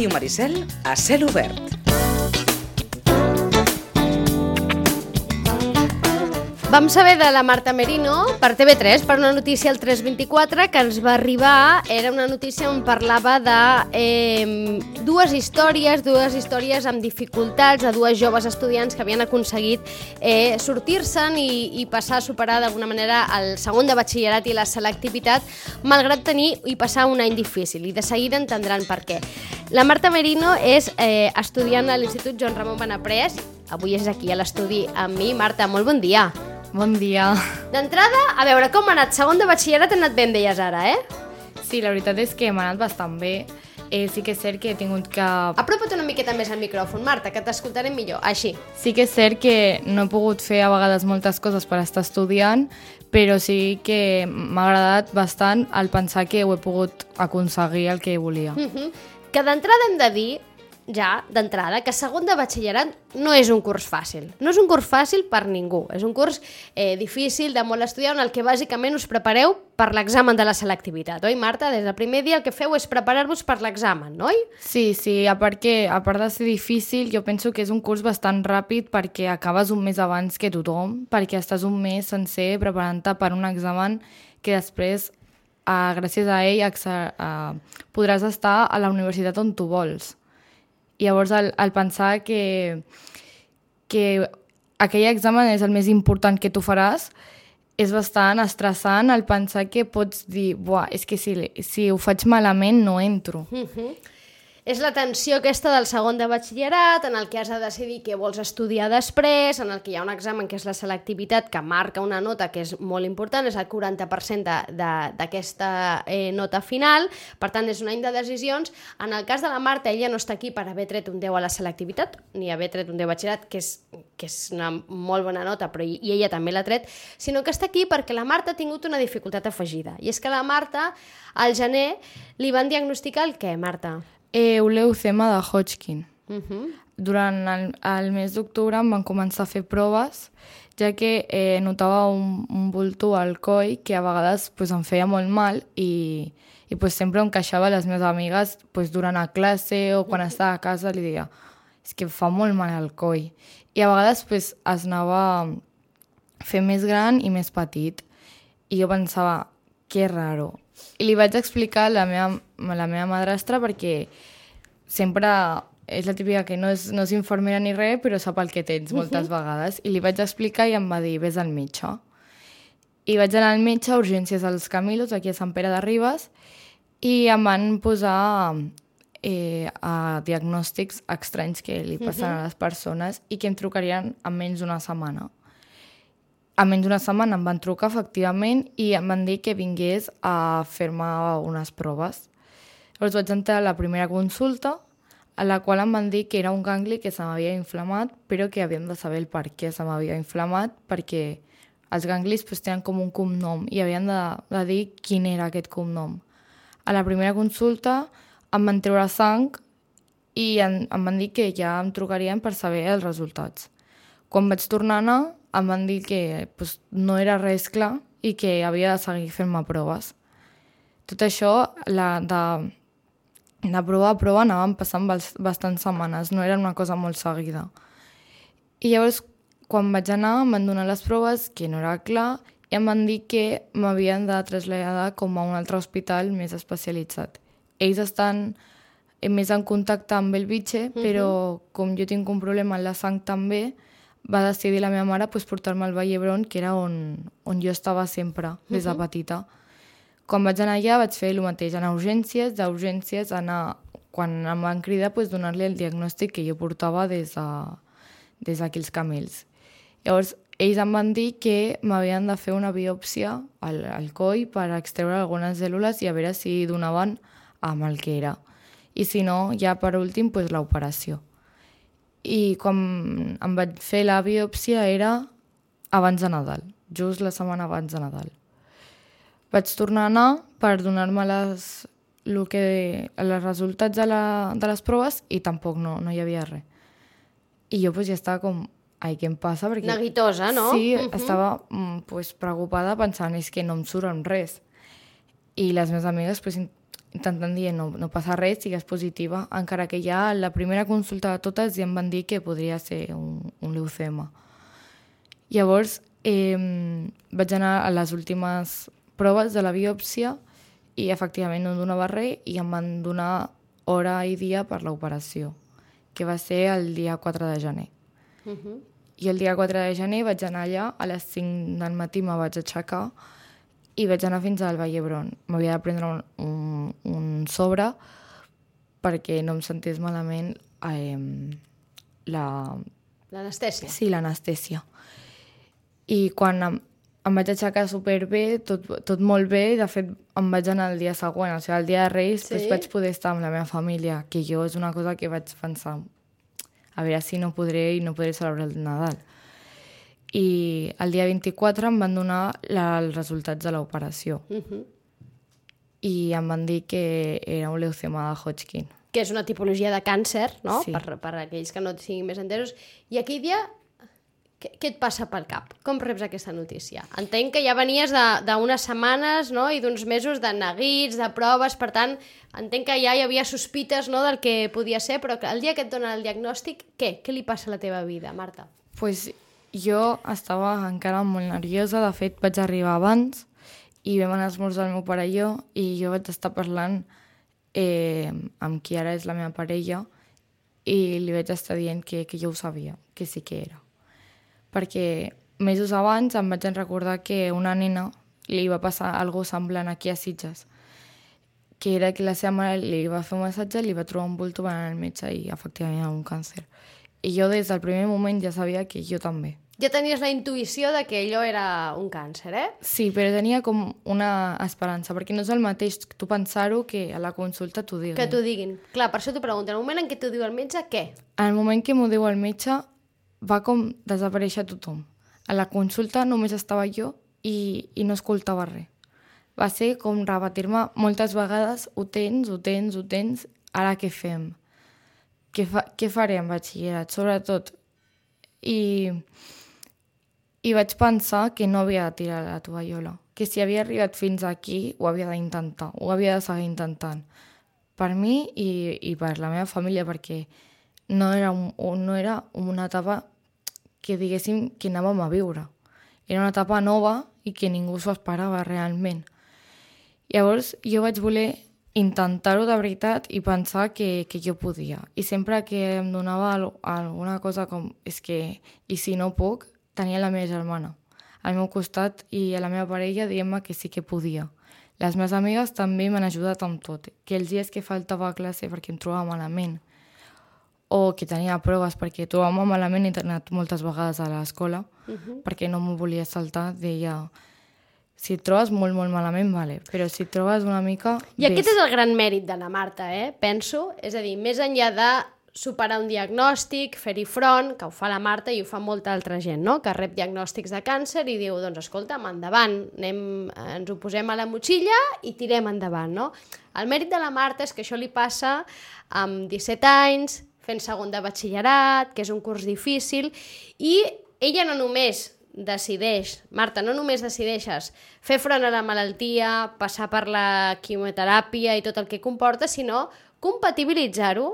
Ràdio Maricel a cel obert. Vam saber de la Marta Merino per TV3, per una notícia al 324 que ens va arribar. Era una notícia on parlava de eh, dues històries, dues històries amb dificultats de dues joves estudiants que havien aconseguit eh, sortir-se'n i, i passar a superar d'alguna manera el segon de batxillerat i la selectivitat, malgrat tenir i passar un any difícil. I de seguida entendran per què. La Marta Merino és eh, estudiant a l'Institut Joan Ramon Benaprés. Avui és aquí a l'estudi amb mi. Marta, molt bon dia. Bon dia. D'entrada, a veure com ha anat. Segon de batxillerat ha anat ben, deies ara, eh? Sí, la veritat és que m'ha anat bastant bé. Eh, sí que és cert que he tingut que... Apropa't una miqueta més al micròfon, Marta, que t'escoltarem millor. Així. Sí que és cert que no he pogut fer a vegades moltes coses per estar estudiant, però sí que m'ha agradat bastant el pensar que ho he pogut aconseguir el que volia. Uh -huh. Que d'entrada hem de dir ja, d'entrada, que segon de batxillerat no és un curs fàcil. No és un curs fàcil per ningú. És un curs eh, difícil, de molt estudiar, en el que bàsicament us prepareu per l'examen de la selectivitat, oi, Marta? Des del primer dia el que feu és preparar-vos per l'examen, oi? Sí, sí, a part, que, a part de ser difícil, jo penso que és un curs bastant ràpid perquè acabes un mes abans que tothom, perquè estàs un mes sencer preparant-te per un examen que després, eh, gràcies a ell, eh, podràs estar a la universitat on tu vols. Llavors, el, el pensar que, que aquell examen és el més important que tu faràs, és bastant estressant el pensar que pots dir, buah, és que si, si ho faig malament no entro. Uh -huh és la tensió aquesta del segon de batxillerat, en el que has de decidir què vols estudiar després, en el que hi ha un examen que és la selectivitat, que marca una nota que és molt important, és el 40% d'aquesta eh, nota final, per tant és un any de decisions. En el cas de la Marta, ella no està aquí per haver tret un 10 a la selectivitat, ni haver tret un 10 a batxillerat, que és, que és una molt bona nota, però i, i ella també l'ha tret, sinó que està aquí perquè la Marta ha tingut una dificultat afegida. I és que la Marta, al gener, li van diagnosticar el què, Marta? Eh, leucema de Hodgkin. Uh -huh. Durant el, el mes d'octubre em van començar a fer proves, ja que eh, notava un, un bulto al coll que a vegades pues, em feia molt mal i, i pues, sempre em queixava a les meves amigues pues, durant a classe o quan estava a casa li deia és que fa molt mal al coll. I a vegades pues, es anava fer més gran i més petit. I jo pensava, que raro. I li vaig explicar a la meva, a la meva madrastra perquè sempre és la típica que no és, no és infermera ni res, però sap el que tens moltes uh -huh. vegades. I li vaig explicar i em va dir, vés al metge. I vaig anar al metge a urgències als Camilos, aquí a Sant Pere de Ribes, i em van posar eh, a diagnòstics estranys que li passen uh -huh. a les persones i que em trucarien en menys d'una setmana a menys d'una setmana em van trucar, efectivament, i em van dir que vingués a fer-me unes proves. Llavors vaig entrar a la primera consulta, a la qual em van dir que era un gangli que se m'havia inflamat, però que havíem de saber el per què se m'havia inflamat, perquè els ganglis pues, tenen com un cognom i havien de, de dir quin era aquest cognom. A la primera consulta em van treure sang i em, em van dir que ja em trucarien per saber els resultats. Quan vaig tornar a anar, em van dir que pues, no era res clar i que havia de seguir fent-me proves. Tot això, la, de, de prova a prova anàvem passant bastants setmanes, no era una cosa molt seguida. I llavors, quan vaig anar, em van donar les proves, que no era clar, i em van dir que m'havien de traslladar com a un altre hospital més especialitzat. Ells estan més en contacte amb el bitxe, uh -huh. però com jo tinc un problema en la sang també, va decidir la meva mare pues, portar-me al Vall d'Hebron, que era on, on jo estava sempre, des de petita. Quan vaig anar allà vaig fer el mateix, anar a urgències, d'urgències anar, quan em van cridar, pues, donar-li el diagnòstic que jo portava des de, des d'aquells camells. Llavors, ells em van dir que m'havien de fer una biòpsia al, al coll per extreure algunes cèl·lules i a veure si donaven amb el que era. I si no, ja per últim, pues, l'operació i quan em vaig fer la biòpsia era abans de Nadal, just la setmana abans de Nadal. Vaig tornar a anar per donar-me les, el que, els resultats de, la, de les proves i tampoc no, no hi havia res. I jo pues, ja estava com, ai, què em passa? Perquè, Neguitosa, no? Sí, uh -huh. estava pues, preocupada pensant, és que no em surt amb res. I les meves amigues pues, intentant dir no, no passa res, sigues positiva, encara que ja la primera consulta de totes ja em van dir que podria ser un, un leucema. Llavors, eh, vaig anar a les últimes proves de la biòpsia i efectivament no em donava res i em van donar hora i dia per l'operació, que va ser el dia 4 de gener. Uh -huh. I el dia 4 de gener vaig anar allà, a les 5 del matí me vaig aixecar i vaig anar fins al Vall d'Hebron. M'havia de prendre un, un, un sobre perquè no em sentés malament eh, la... L'anestèsia? Sí, l'anestèsia. I quan em, em vaig aixecar superbé, tot, tot molt bé, i de fet em vaig anar el dia següent, o sigui, el dia de Reis, Sí? sí? doncs vaig poder estar amb la meva família, que jo és una cosa que vaig pensar, a veure si no podré i no podré celebrar el Nadal. I el dia 24 em van donar la, els resultats de l'operació Uh -huh. i em van dir que era un leucema de Hodgkin. Que és una tipologia de càncer, no? Sí. Per, per aquells que no siguin més entesos. I aquell dia, què, què et passa pel cap? Com reps aquesta notícia? Entenc que ja venies de- d'unes setmanes no? i d'uns mesos de neguits, de proves, per tant, entenc que ja hi havia sospites no? del que podia ser, però el dia que et donen el diagnòstic, què? Què li passa a la teva vida, Marta? pues jo estava encara molt nerviosa, de fet vaig arribar abans i vam anar a esmorzar el meu pare i jo i jo vaig estar parlant eh, amb qui ara és la meva parella i li vaig estar dient que, que jo ho sabia, que sí que era. Perquè mesos abans em vaig recordar que una nena li va passar algo semblant aquí a Sitges, que era que la seva mare li va fer un massatge, li va trobar un bulto van anar al metge i efectivament un càncer. I jo des del primer moment ja sabia que jo també. Ja tenies la intuïció de que allò era un càncer, eh? Sí, però tenia com una esperança, perquè no és el mateix tu pensar-ho que a la consulta t'ho diguin. Que t'ho diguin. Clar, per això t'ho pregunto. En el moment en què t'ho diu el metge, què? En el moment que m'ho diu el metge, va com desaparèixer tothom. A la consulta només estava jo i, i no escoltava res. Va ser com repetir-me moltes vegades ho tens, ho tens, ho tens, ara què fem? Què, fa, què faré en batxillerat? Sobretot. I, I vaig pensar que no havia de tirar la tovallola, que si havia arribat fins aquí ho havia d'intentar, ho havia de seguir intentant. Per mi i, i per la meva família, perquè no era, un- no era una etapa que diguéssim que anàvem a viure. Era una etapa nova i que ningú s'ho esperava realment. Llavors jo vaig voler intentar-ho de veritat i pensar que, que jo podia. I sempre que em donava al- alguna cosa com és que, i si no puc, tenia la meva germana al meu costat i a la meva parella dient-me que sí que podia. Les meves amigues també m'han ajudat amb tot, que els dies que faltava a classe perquè em trobava malament, o que tenia proves perquè trobava malament i he anat moltes vegades a l'escola, uh -huh. perquè no m'ho volia saltar, deia si et trobes molt, molt malament, vale, però si et trobes una mica... I aquest és el gran mèrit de la Marta, eh? penso. És a dir, més enllà de superar un diagnòstic, fer-hi front, que ho fa la Marta i ho fa molta altra gent, no? que rep diagnòstics de càncer i diu, doncs escolta'm, endavant, anem, ens ho posem a la motxilla i tirem endavant. No? El mèrit de la Marta és que això li passa amb 17 anys, fent segon de batxillerat, que és un curs difícil, i ella no només decideix, Marta, no només decideixes fer front a la malaltia, passar per la quimioteràpia i tot el que comporta, sinó compatibilitzar-ho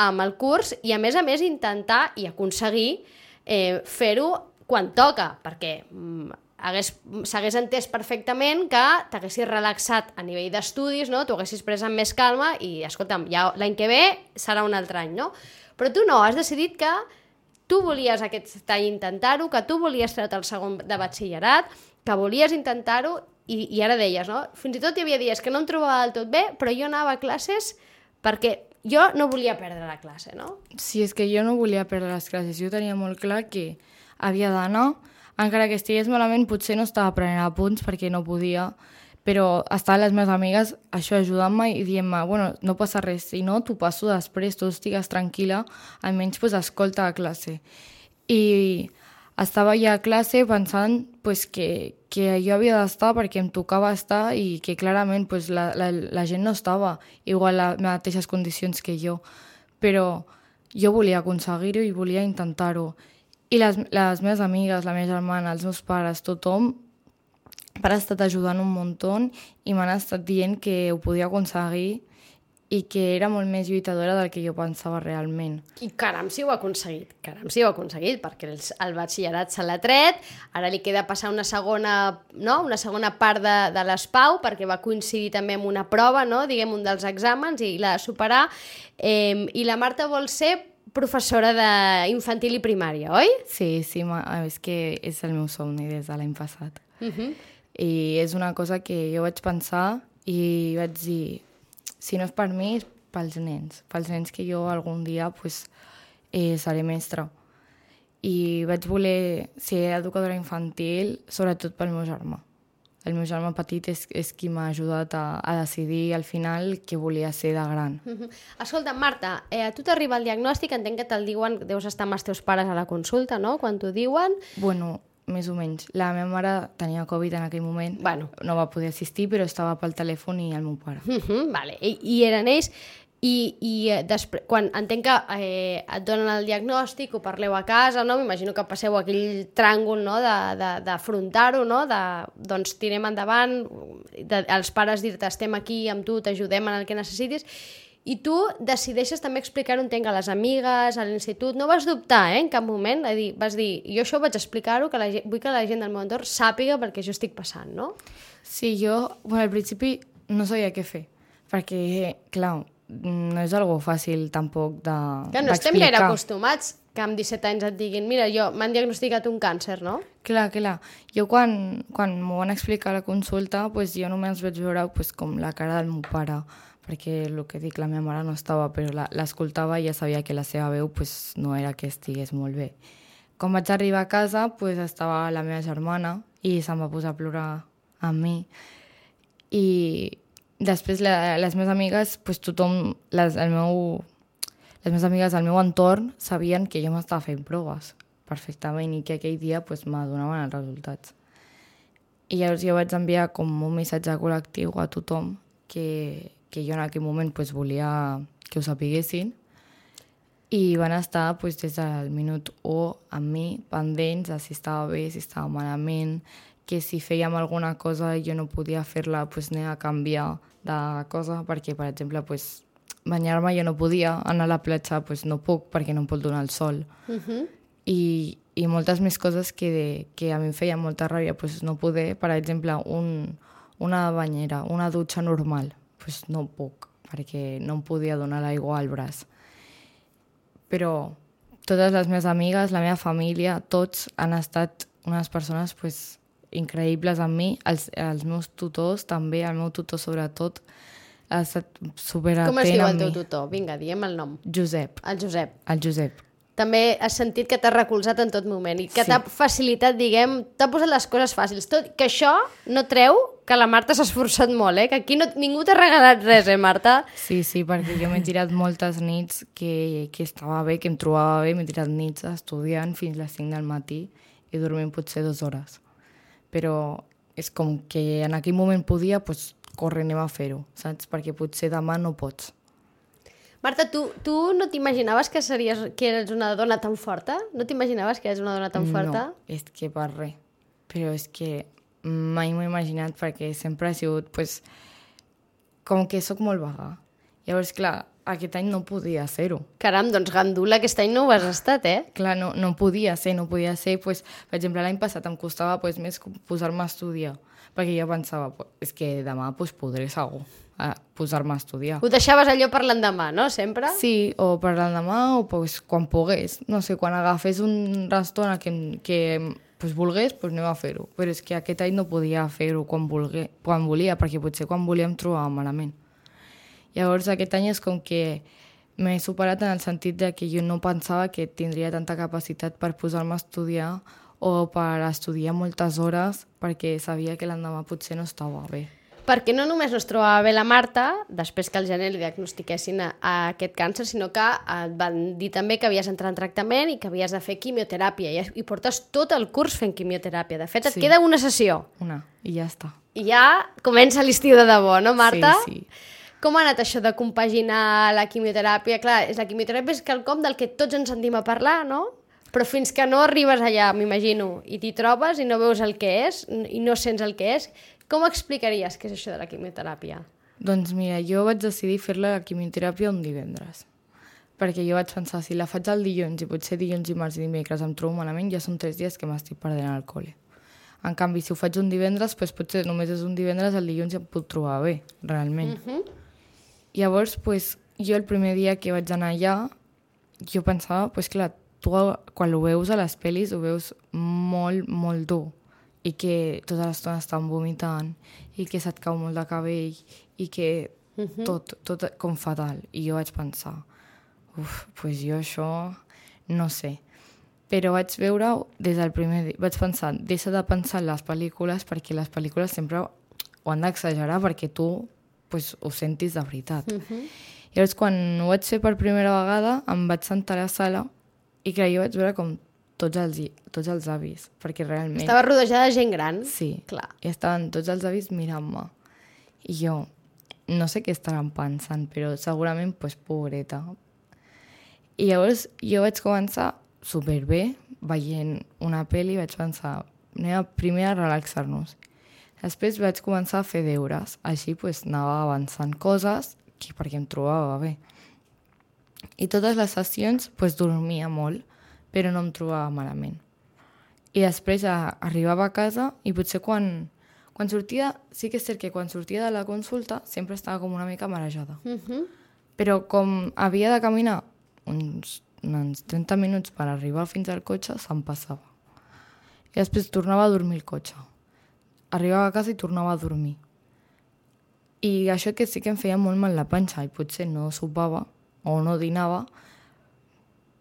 amb el curs i, a més a més, intentar i aconseguir eh, fer-ho quan toca, perquè mm, hagués- s'hagués entès perfectament que t'haguessis relaxat a nivell d'estudis, no? t'ho haguessis pres amb més calma i, escolta'm, ja l'any que ve serà un altre any, no? Però tu no, has decidit que tu volies aquest any intentar-ho, que tu volies treure el segon de batxillerat, que volies intentar-ho i, i ara deies, no? Fins i tot hi havia dies que no em trobava del tot bé, però jo anava a classes perquè jo no volia perdre la classe, no? Sí, és que jo no volia perdre les classes. Jo tenia molt clar que havia d'anar, encara que estigués malament, potser no estava prenent apunts perquè no podia, però estaven les meves amigues això ajudant-me i dient-me, bueno, no passa res, si no, t'ho passo després, tu estigues tranquil·la, almenys pues, escolta a classe. I estava ja a classe pensant pues, que, que jo havia d'estar perquè em tocava estar i que clarament pues, la, la, la gent no estava igual a les mateixes condicions que jo. Però jo volia aconseguir-ho i volia intentar-ho. I les, les meves amigues, la meva germana, els meus pares, tothom ha estat ajudant un muntó i m'han estat dient que ho podia aconseguir i que era molt més lluitadora del que jo pensava realment. I caram, si ho ha aconseguit, caram, si ho ha aconseguit, perquè el, el batxillerat se l'ha tret, ara li queda passar una segona, no? una segona part de, de l'ESPAU, perquè va coincidir també amb una prova, no? diguem, un dels exàmens, i l'ha de superar. Eh, I la Marta vol ser professora d'infantil i primària, oi? Sí, sí, és que és el meu somni des de l'any passat. Uh -huh. I és una cosa que jo vaig pensar i vaig dir, si no és per mi, és pels nens, pels nens que jo algun dia pues, eh, seré mestra. I vaig voler ser educadora infantil, sobretot pel meu germà. El meu germà petit és, és qui m'ha ajudat a, a decidir al final què volia ser de gran. Uh -huh. Escolta, Marta, eh, a tu t'arriba el diagnòstic, entenc que te'l diuen, deus estar amb els teus pares a la consulta, no?, quan t'ho diuen. Bueno, més o menys. La meva mare tenia Covid en aquell moment, bueno. no va poder assistir, però estava pel telèfon i el meu pare. Uh -huh, vale. I, I eren ells i, i eh, després, quan entenc que eh, et donen el diagnòstic, ho parleu a casa, no? m'imagino que passeu aquell tràngol no? d'afrontar-ho, no? de, doncs tirem endavant, de, els pares dir-te estem aquí amb tu, t'ajudem en el que necessitis, i tu decideixes també explicar-ho, entenc, a les amigues, a l'institut. No vas dubtar, eh, en cap moment. A dir, vas dir, jo això vaig explicar-ho, que la gent, vull que la gent del meu entorn sàpiga perquè jo estic passant, no? Sí, jo, bueno, al principi no sabia què fer, perquè, clar, no és algo fàcil tampoc de Que no estem gaire acostumats que amb 17 anys et diguin mira, jo m'han diagnosticat un càncer, no? Clar, clar. Jo quan, quan m'ho van explicar a la consulta, pues, jo només vaig veure pues, com la cara del meu pare perquè el que dic, la meva mare no estava, però l'escoltava i ja sabia que la seva veu pues, no era que estigués molt bé. Quan vaig arribar a casa, pues, estava la meva germana i se'm va posar a plorar amb mi. I després la, les meves amigues, pues, tothom, les, el meu, les meves amigues del meu entorn sabien que jo m'estava fent proves perfectament i que aquell dia pues, m'adonaven els resultats. I llavors jo vaig enviar com un missatge col·lectiu a tothom que, que jo en aquell moment pues, volia que ho sapiguessin i van estar pues, des del minut 1 amb mi, pendents, si estava bé, si estava malament, que si fèiem alguna cosa jo no podia fer-la, pues, anem a canviar de cosa, perquè, per exemple, pues, banyar-me jo no podia, anar a la platja pues, no puc perquè no em pot donar el sol. Uh -huh. I, I moltes més coses que, que a mi em feia molta ràbia pues, no poder, per exemple, un, una banyera, una dutxa normal pues no puc, perquè no em podia donar l'aigua al braç. Però totes les meves amigues, la meva família, tots han estat unes persones pues, increïbles amb mi, els, els meus tutors també, el meu tutor sobretot, ha estat superatent Com es diu el teu tutor? Vinga, diem el nom. Josep. El Josep. El Josep. També has sentit que t'ha recolzat en tot moment i que Sí. t'ha facilitat, diguem, t'ha posat les coses fàcils. Tot, que això no treu que la Marta s'ha esforçat molt, eh? Que aquí no, ningú t'ha regalat res, eh, Marta? Sí, sí, perquè jo m'he tirat moltes nits que, que estava bé, que em trobava bé, m'he tirat nits estudiant fins les 5 del matí i dormint potser dues hores. Però és com que en aquell moment podia, doncs corre, anem a fer-ho, saps? Perquè potser demà no pots. Marta, tu, tu no t'imaginaves que series que eres una dona tan forta? No t'imaginaves que eres una dona tan forta? No, és que per res. Però és que mai m'ho he imaginat perquè sempre he sigut, pues, com que sóc molt vaga. Llavors, clar, aquest any no podia ser-ho. Caram, doncs gandula, aquest any no ho has estat, eh? Clar, no, no podia ser, no podia ser, pues, per exemple, l'any passat em costava pues, més posar-me a estudiar, perquè jo pensava, pues, és que demà pues, podré segur a posar-me a estudiar. Ho deixaves allò per l'endemà, no? Sempre? Sí, o per l'endemà, o pues, quan pogués. No sé, quan agafés un restaurant que, que pues, volgués, pues, anem a fer-ho. Però és que aquest any no podia fer-ho quan, volgué, quan volia, perquè potser quan volia em trobava malament. Llavors aquest any és com que m'he superat en el sentit de que jo no pensava que tindria tanta capacitat per posar-me a estudiar o per estudiar moltes hores perquè sabia que l'endemà potser no estava bé. Perquè no només no es trobava bé la Marta, després que al gener li diagnostiquessin a, a aquest càncer, sinó que et van dir també que havies d'entrar en tractament i que havies de fer quimioteràpia. I, i portes tot el curs fent quimioteràpia. De fet, et Sí. queda una sessió. Una, i ja està. I ja comença l'estiu de debò, no, Marta? Sí, sí. Com ha anat això de compaginar la quimioteràpia? Clar, és la quimioteràpia és quelcom del que tots ens sentim a parlar, no? Però fins que no arribes allà, m'imagino, i t'hi trobes i no veus el que és, i no sents el que és, com explicaries què és això de la quimioteràpia? Doncs mira, jo vaig decidir fer la quimioteràpia un divendres. Perquè jo vaig pensar, si la faig el dilluns i potser dilluns, dimarts i dimecres em trobo malament, ja són tres dies que m'estic perdent al col·le. En canvi, si ho faig un divendres, doncs potser només és un divendres, el dilluns ja em puc trobar bé, realment. Uh -huh. Llavors, pues, jo el primer dia que vaig anar allà, jo pensava, pues clar, tu quan ho veus a les pel·lis ho veus molt, molt dur i que tota l'estona estan vomitant i que se't cau molt de cabell i que uh -huh. tot, tot com fatal. I jo vaig pensar, uf, pues jo això no sé. Però vaig veure des del primer dia, vaig pensar, deixa de pensar en les pel·lícules perquè les pel·lícules sempre ho han d'exagerar perquè tu pues, ho sentis de veritat. Uh -huh. Llavors, quan ho vaig fer per primera vegada, em vaig sentar a la sala i que jo vaig veure com tots els, tots els avis, perquè realment... Estava rodejada de gent gran? Sí, Clar. i estaven tots els avis mirant-me. I jo, no sé què estaran pensant, però segurament, pues, pobreta. I llavors jo vaig començar superbé, veient una pel·li, vaig pensar, anem a primer a relaxar-nos. Després vaig començar a fer deures, així pues, anava avançant coses que, perquè em trobava bé. I totes les sessions pues, dormia molt, però no em trobava malament. I després a, arribava a casa i potser quan, quan sortia, sí que és cert que quan sortia de la consulta sempre estava com una mica marejada. Uh -huh. Però com havia de caminar uns, uns 30 minuts per arribar fins al cotxe, se'm passava. I després tornava a dormir al cotxe. Arribava a casa i tornava a dormir. I això que sí que em feia molt mal la panxa i potser no sopava o no dinava,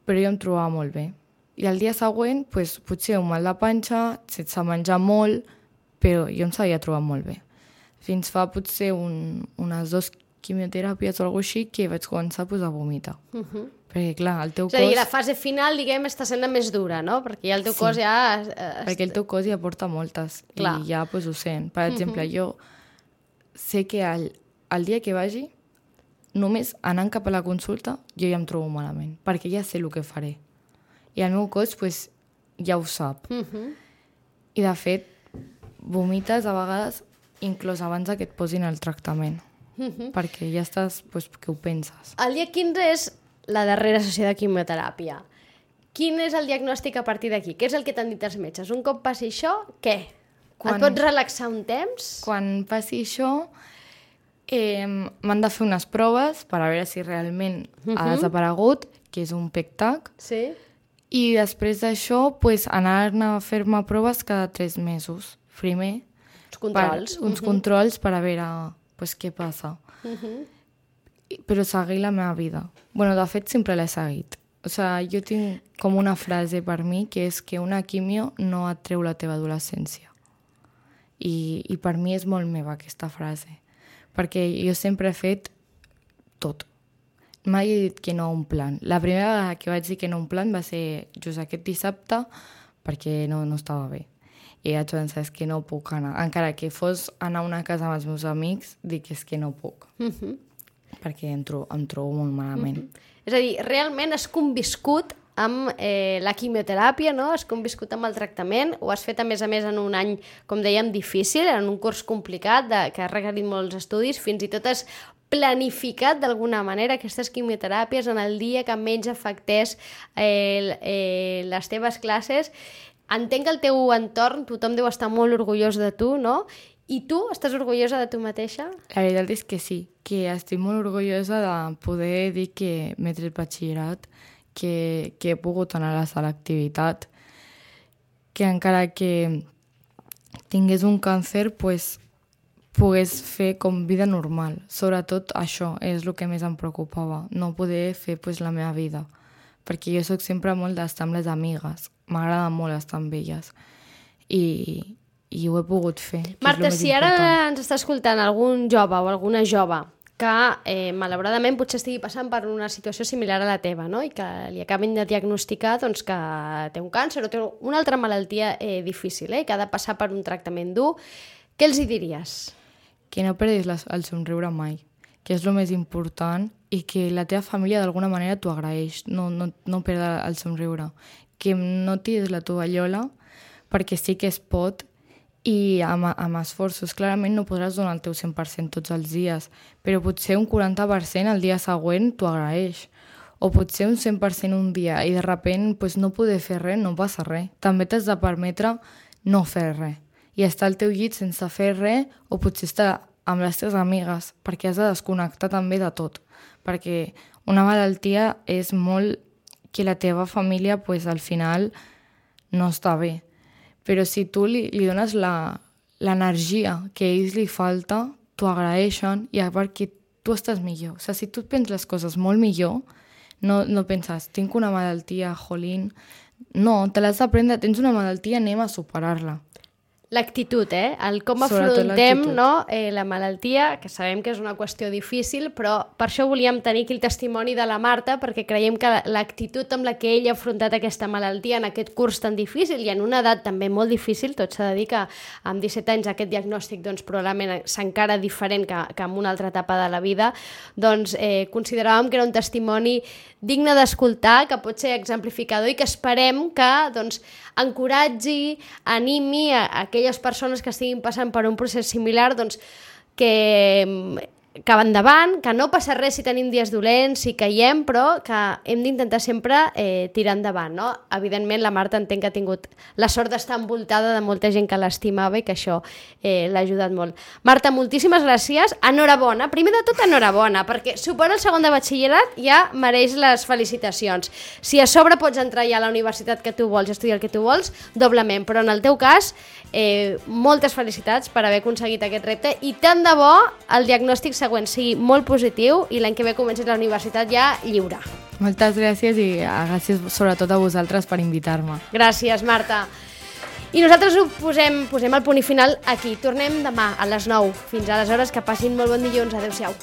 però jo em trobava molt bé. I el dia següent, pues, potser un mal de panxa, sense menjar molt, però jo em sabia trobar molt bé. Fins fa potser un, unes dues quimioteràpies o alguna així que vaig començar pues, a vomitar. Uh -huh. Perquè, clar, el teu És a dir, cos... la fase final, diguem, està sent la més dura, no? Perquè ja el teu Sí. cos ja... Perquè el teu cos ja porta moltes Clar. i ja pues, ho sent. Per exemple, jo sé que el, el dia que vagi, només anant cap a la consulta, jo ja em trobo malament, perquè ja sé el que faré. I el meu cos pues, ja ho sap. Uh -huh. I, de fet, vomites a vegades inclús abans que et posin el tractament. Perquè ja estàs, pues, que ho penses. El dia 15 és la darrera sessió de quimioteràpia. Quin és el diagnòstic a partir d'aquí? Què és el que t'han dit els metges? Un cop passi això, què? Quan- Et pots relaxar un temps? Quan passi això, eh, m'han de fer unes proves per a veure si realment ha desaparegut, que és un PEC-TAC, Sí. I després d'això pues, anar-ne a fer-me proves cada tres mesos, primer. Els controls. Per, uns controls per a veure pues, què passa. I- Però seguir la meva vida. bueno, de fet, sempre l'he seguit. O sigui, jo tinc com una frase per mi que és que una quimio no et treu la teva adolescència. I, I per mi és molt meva aquesta frase. Perquè jo sempre he fet tot. Mai he dit que no a un plan. La primera vegada que vaig dir que no a un plan va ser just aquest dissabte perquè no, no estava bé. I vaig pensar, és que no puc anar. Encara que fos anar a una casa amb els meus amics, dic és que no puc. Uh -huh. Perquè em, tro em trobo molt malament. És a dir, realment has conviscut amb eh, la quimioteràpia, no? Has conviscut amb el tractament, ho has fet a més a més en un any, com dèiem, difícil, en un curs complicat, de, que ha requerit molts estudis, fins i tot has planificat d'alguna manera aquestes quimioteràpies en el dia que menys afectés eh, eh, les teves classes. Entenc que el teu entorn, tothom deu estar molt orgullós de tu, no? I tu estàs orgullosa de tu mateixa? La veritat és que sí, que estic molt orgullosa de poder dir que m'he tret batxillerat, que, que he pogut anar a la selectivitat, que encara que tingués un càncer, pues, pogués fer com vida normal. Sobretot això és el que més em preocupava, no poder fer pues, la meva vida. Perquè jo sóc sempre molt d'estar amb les amigues, m'agrada molt estar amb elles. I, i ho he pogut fer. Marta, si ara important. ens està escoltant algun jove o alguna jove que eh, malauradament potser estigui passant per una situació similar a la teva no? i que li acabin de diagnosticar doncs, que té un càncer o té una altra malaltia eh, difícil eh, que ha de passar per un tractament dur, què els hi diries? Que no perdis la, el somriure mai, que és el més important, i que la teva família d'alguna manera t'ho agraeix, no, no, no perdre el somriure. Que no tiris la tovallola, perquè sí que es pot, i amb, amb esforços. Clarament no podràs donar el teu 100% tots els dies, però potser un 40% el dia següent t'ho agraeix. O potser un 100% un dia i de repent pues, no poder fer res, no passa res. També t'has de permetre no fer res. I estar al teu llit sense fer res o potser estar amb les teves amigues, perquè has de desconnectar també de tot. Perquè una malaltia és molt que la teva família pues, al final no està bé però si tu li, li dones l'energia que a ells li falta, t'ho agraeixen i que tu estàs millor. O sigui, si tu penses les coses molt millor, no, no penses, tinc una malaltia, jolín... No, te l'has d'aprendre, tens una malaltia, anem a superar-la. L'actitud, eh? El com afrontem no? eh, la malaltia, que sabem que és una qüestió difícil, però per això volíem tenir aquí el testimoni de la Marta, perquè creiem que l'actitud amb la que ella ha afrontat aquesta malaltia en aquest curs tan difícil i en una edat també molt difícil, tot s'ha de dir que amb 17 anys aquest diagnòstic doncs, probablement s'encara diferent que, que en una altra etapa de la vida, doncs eh, consideràvem que era un testimoni digne d'escoltar, que pot ser exemplificador i que esperem que doncs, encoratgi, animi a, a aquelles persones que estiguin passant per un procés similar doncs, que que va endavant, que no passa res si tenim dies dolents, si caiem, però que hem d'intentar sempre eh, tirar endavant, no? Evidentment, la Marta entenc que ha tingut la sort d'estar envoltada de molta gent que l'estimava i que això eh, l'ha ajudat molt. Marta, moltíssimes gràcies, enhorabona, primer de tot enhorabona, perquè supera el segon de batxillerat ja mereix les felicitacions. Si a sobre pots entrar ja a la universitat que tu vols, estudiar el que tu vols, doblement, però en el teu cas, eh, moltes felicitats per haver aconseguit aquest repte i tant de bo el diagnòstic següent sigui molt positiu i l'any que ve comencis la universitat ja lliure. Moltes gràcies i ah, gràcies sobretot a vosaltres per invitar-me. Gràcies, Marta. I nosaltres ho posem, posem el punt i final aquí. Tornem demà a les 9. Fins aleshores, que passin molt bon dilluns. Adéu-siau.